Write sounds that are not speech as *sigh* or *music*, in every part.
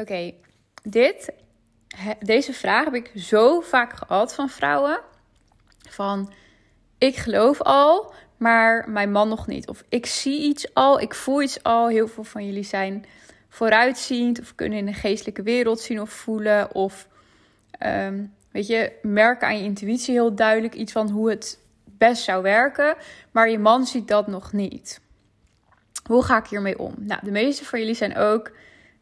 Oké, dit, deze vraag heb ik zo vaak gehad van vrouwen. Van, ik geloof al, maar mijn man nog niet. Of ik zie iets al, ik voel iets al. Heel veel van jullie zijn vooruitziend of kunnen in de geestelijke wereld zien of voelen. Of ehm, weet je, merken aan je intuïtie heel duidelijk iets van hoe het best zou werken. Maar je man ziet dat nog niet. Hoe ga ik hiermee om? Nou, de meeste van jullie zijn ook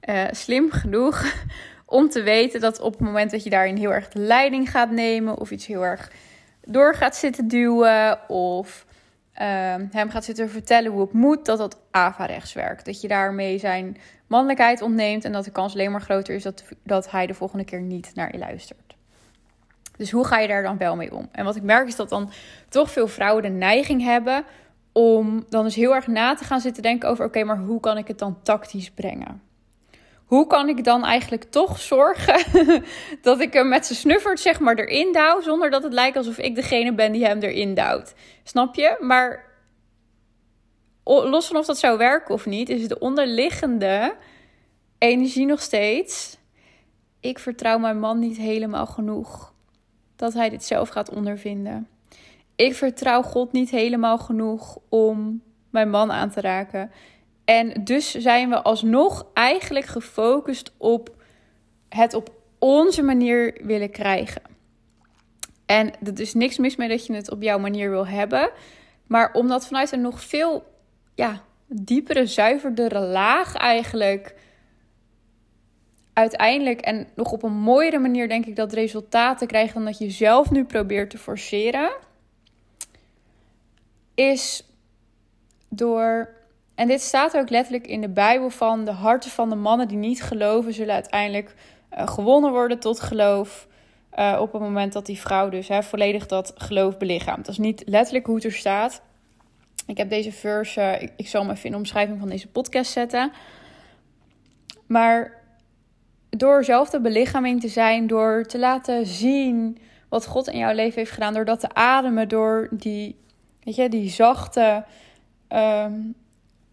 uh, slim genoeg *laughs* om te weten dat op het moment dat je daarin heel erg de leiding gaat nemen of iets heel erg door gaat zitten duwen of uh, hem gaat zitten vertellen hoe het moet, dat dat averechts werkt. Dat je daarmee zijn mannelijkheid ontneemt en dat de kans alleen maar groter is dat, dat hij de volgende keer niet naar je luistert. Dus hoe ga je daar dan wel mee om? En wat ik merk is dat dan toch veel vrouwen de neiging hebben om dan dus heel erg na te gaan zitten denken over: oké, maar hoe kan ik het dan tactisch brengen? Hoe kan ik dan eigenlijk toch zorgen *laughs* dat ik hem met zijn snuffert zeg maar erin douw, zonder dat het lijkt alsof ik degene ben die hem erin duwt? Snap je? Maar los van of dat zou werken of niet, is de onderliggende energie nog steeds. Ik vertrouw mijn man niet helemaal genoeg dat hij dit zelf gaat ondervinden. Ik vertrouw God niet helemaal genoeg om mijn man aan te raken. En dus zijn we alsnog eigenlijk gefocust op het op onze manier willen krijgen. En er is niks mis mee dat je het op jouw manier wil hebben. Maar omdat vanuit een nog veel ja, diepere, zuiverdere laag eigenlijk uiteindelijk en nog op een mooiere manier denk ik dat resultaten krijgen dan dat je zelf nu probeert te forceren. Is door en dit staat ook letterlijk in de Bijbel van de harten van de mannen die niet geloven zullen uiteindelijk uh, gewonnen worden tot geloof. Uh, op het moment dat die vrouw dus hè, volledig dat geloof belichaamt. Dat is niet letterlijk hoe het er staat. Ik heb deze verse, ik, zal hem even in de omschrijving van deze podcast zetten. Maar door zelf de belichaming te zijn, door te laten zien wat God in jouw leven heeft gedaan, door dat te ademen, door die, weet je, die zachte, um,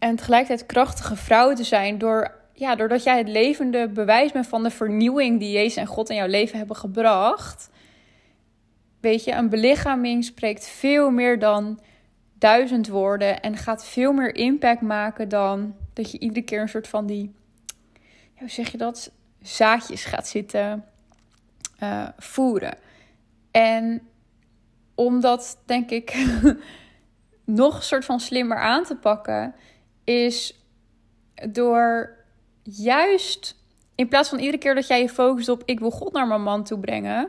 en tegelijkertijd krachtige vrouw te zijn. Door, ja, doordat jij het levende bewijs bent van de vernieuwing die Jezus en God in jouw leven hebben gebracht. Weet je, een belichaming spreekt veel meer dan duizend woorden. En gaat veel meer impact maken dan dat je iedere keer een soort van die, hoe zeg je dat? Zaadjes gaat zitten uh, voeren. En om dat, denk ik, *laughs* nog een soort van slimmer aan te pakken, is door juist in plaats van iedere keer dat jij je focust op ik wil God naar mijn man toe brengen,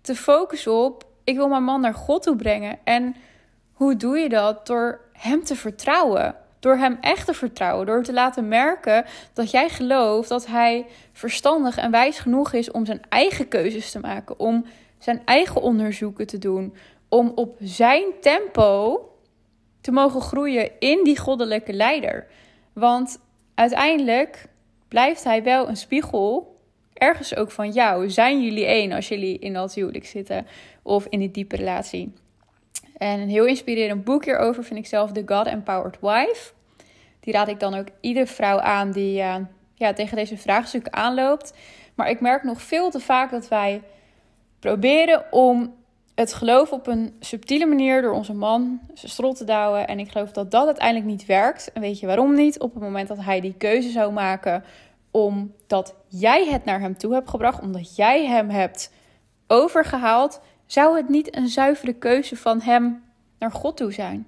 te focussen op ik wil mijn man naar God toe brengen. En hoe doe je dat? Door hem te vertrouwen. Door hem echt te vertrouwen. Door te laten merken dat jij gelooft dat hij verstandig en wijs genoeg is om zijn eigen keuzes te maken. Om zijn eigen onderzoeken te doen. Om op zijn tempo te mogen groeien in die goddelijke leider. Want uiteindelijk blijft hij wel een spiegel, ergens ook van jou. Zijn jullie één als jullie in dat huwelijk zitten of in die diepe relatie? En een heel inspirerend boek hierover vind ik zelf The God Empowered Wife. Die raad ik dan ook iedere vrouw aan die uh, ja, tegen deze vraagstukken aanloopt. Maar ik merk nog veel te vaak dat wij proberen om het geloof op een subtiele manier door onze man zijn strot te douwen. En ik geloof dat dat uiteindelijk niet werkt. En weet je waarom niet? Op het moment dat hij die keuze zou maken omdat jij het naar hem toe hebt gebracht, omdat jij hem hebt overgehaald, zou het niet een zuivere keuze van hem naar God toe zijn?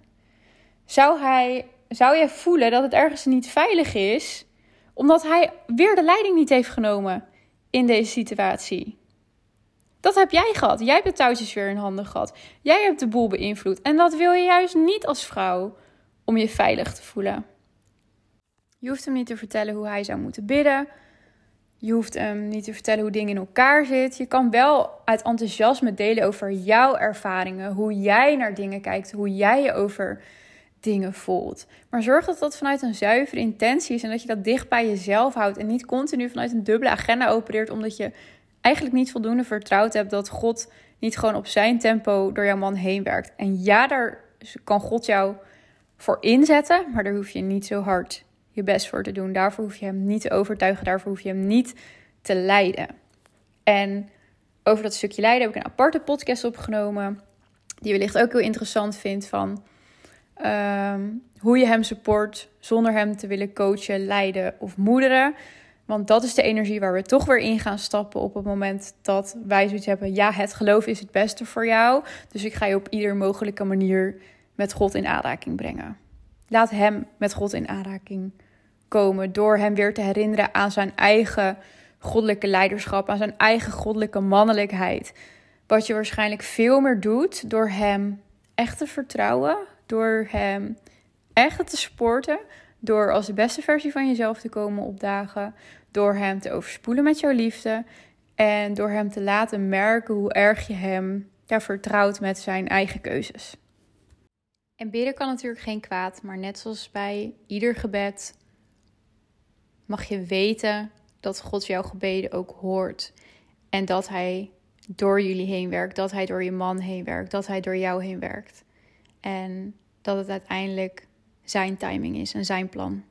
Zou, hij, zou jij voelen dat het ergens niet veilig is, omdat hij weer de leiding niet heeft genomen in deze situatie? Dat heb jij gehad. Jij hebt de touwtjes weer in handen gehad. Jij hebt de boel beïnvloed. En dat wil je juist niet als vrouw om je veilig te voelen. Je hoeft hem niet te vertellen hoe hij zou moeten bidden. Je hoeft hem niet te vertellen hoe dingen in elkaar zitten. Je kan wel uit enthousiasme delen over jouw ervaringen, hoe jij naar dingen kijkt, hoe jij je over dingen voelt. Maar zorg dat dat vanuit een zuivere intentie is en dat je dat dicht bij jezelf houdt en niet continu vanuit een dubbele agenda opereert omdat je eigenlijk niet voldoende vertrouwd hebt dat God niet gewoon op zijn tempo door jouw man heen werkt. En ja, daar kan God jou voor inzetten, maar daar hoef je niet zo hard je best voor te doen. Daarvoor hoef je hem niet te overtuigen. Daarvoor hoef je hem niet te leiden. En over dat stukje leiden heb ik een aparte podcast opgenomen. Die wellicht ook heel interessant vindt van ehm, hoe je hem support zonder hem te willen coachen, leiden of moederen. Want dat is de energie waar we toch weer in gaan stappen op het moment dat wij zoiets hebben. Ja, het geloof is het beste voor jou. Dus ik ga je op ieder mogelijke manier met God in aanraking brengen. Laat hem met God in aanraking komen door hem weer te herinneren aan zijn eigen goddelijke leiderschap, aan zijn eigen goddelijke mannelijkheid. Wat je waarschijnlijk veel meer doet door hem echt te vertrouwen, door hem echt te sporten, door als de beste versie van jezelf te komen opdagen, door hem te overspoelen met jouw liefde en door hem te laten merken hoe erg je hem ja, vertrouwt met zijn eigen keuzes. En bidden kan natuurlijk geen kwaad, maar net zoals bij ieder gebed mag je weten dat God jouw gebeden ook hoort. En dat Hij door jullie heen werkt, dat Hij door je man heen werkt, dat Hij door jou heen werkt. En dat het uiteindelijk Zijn timing is en Zijn plan.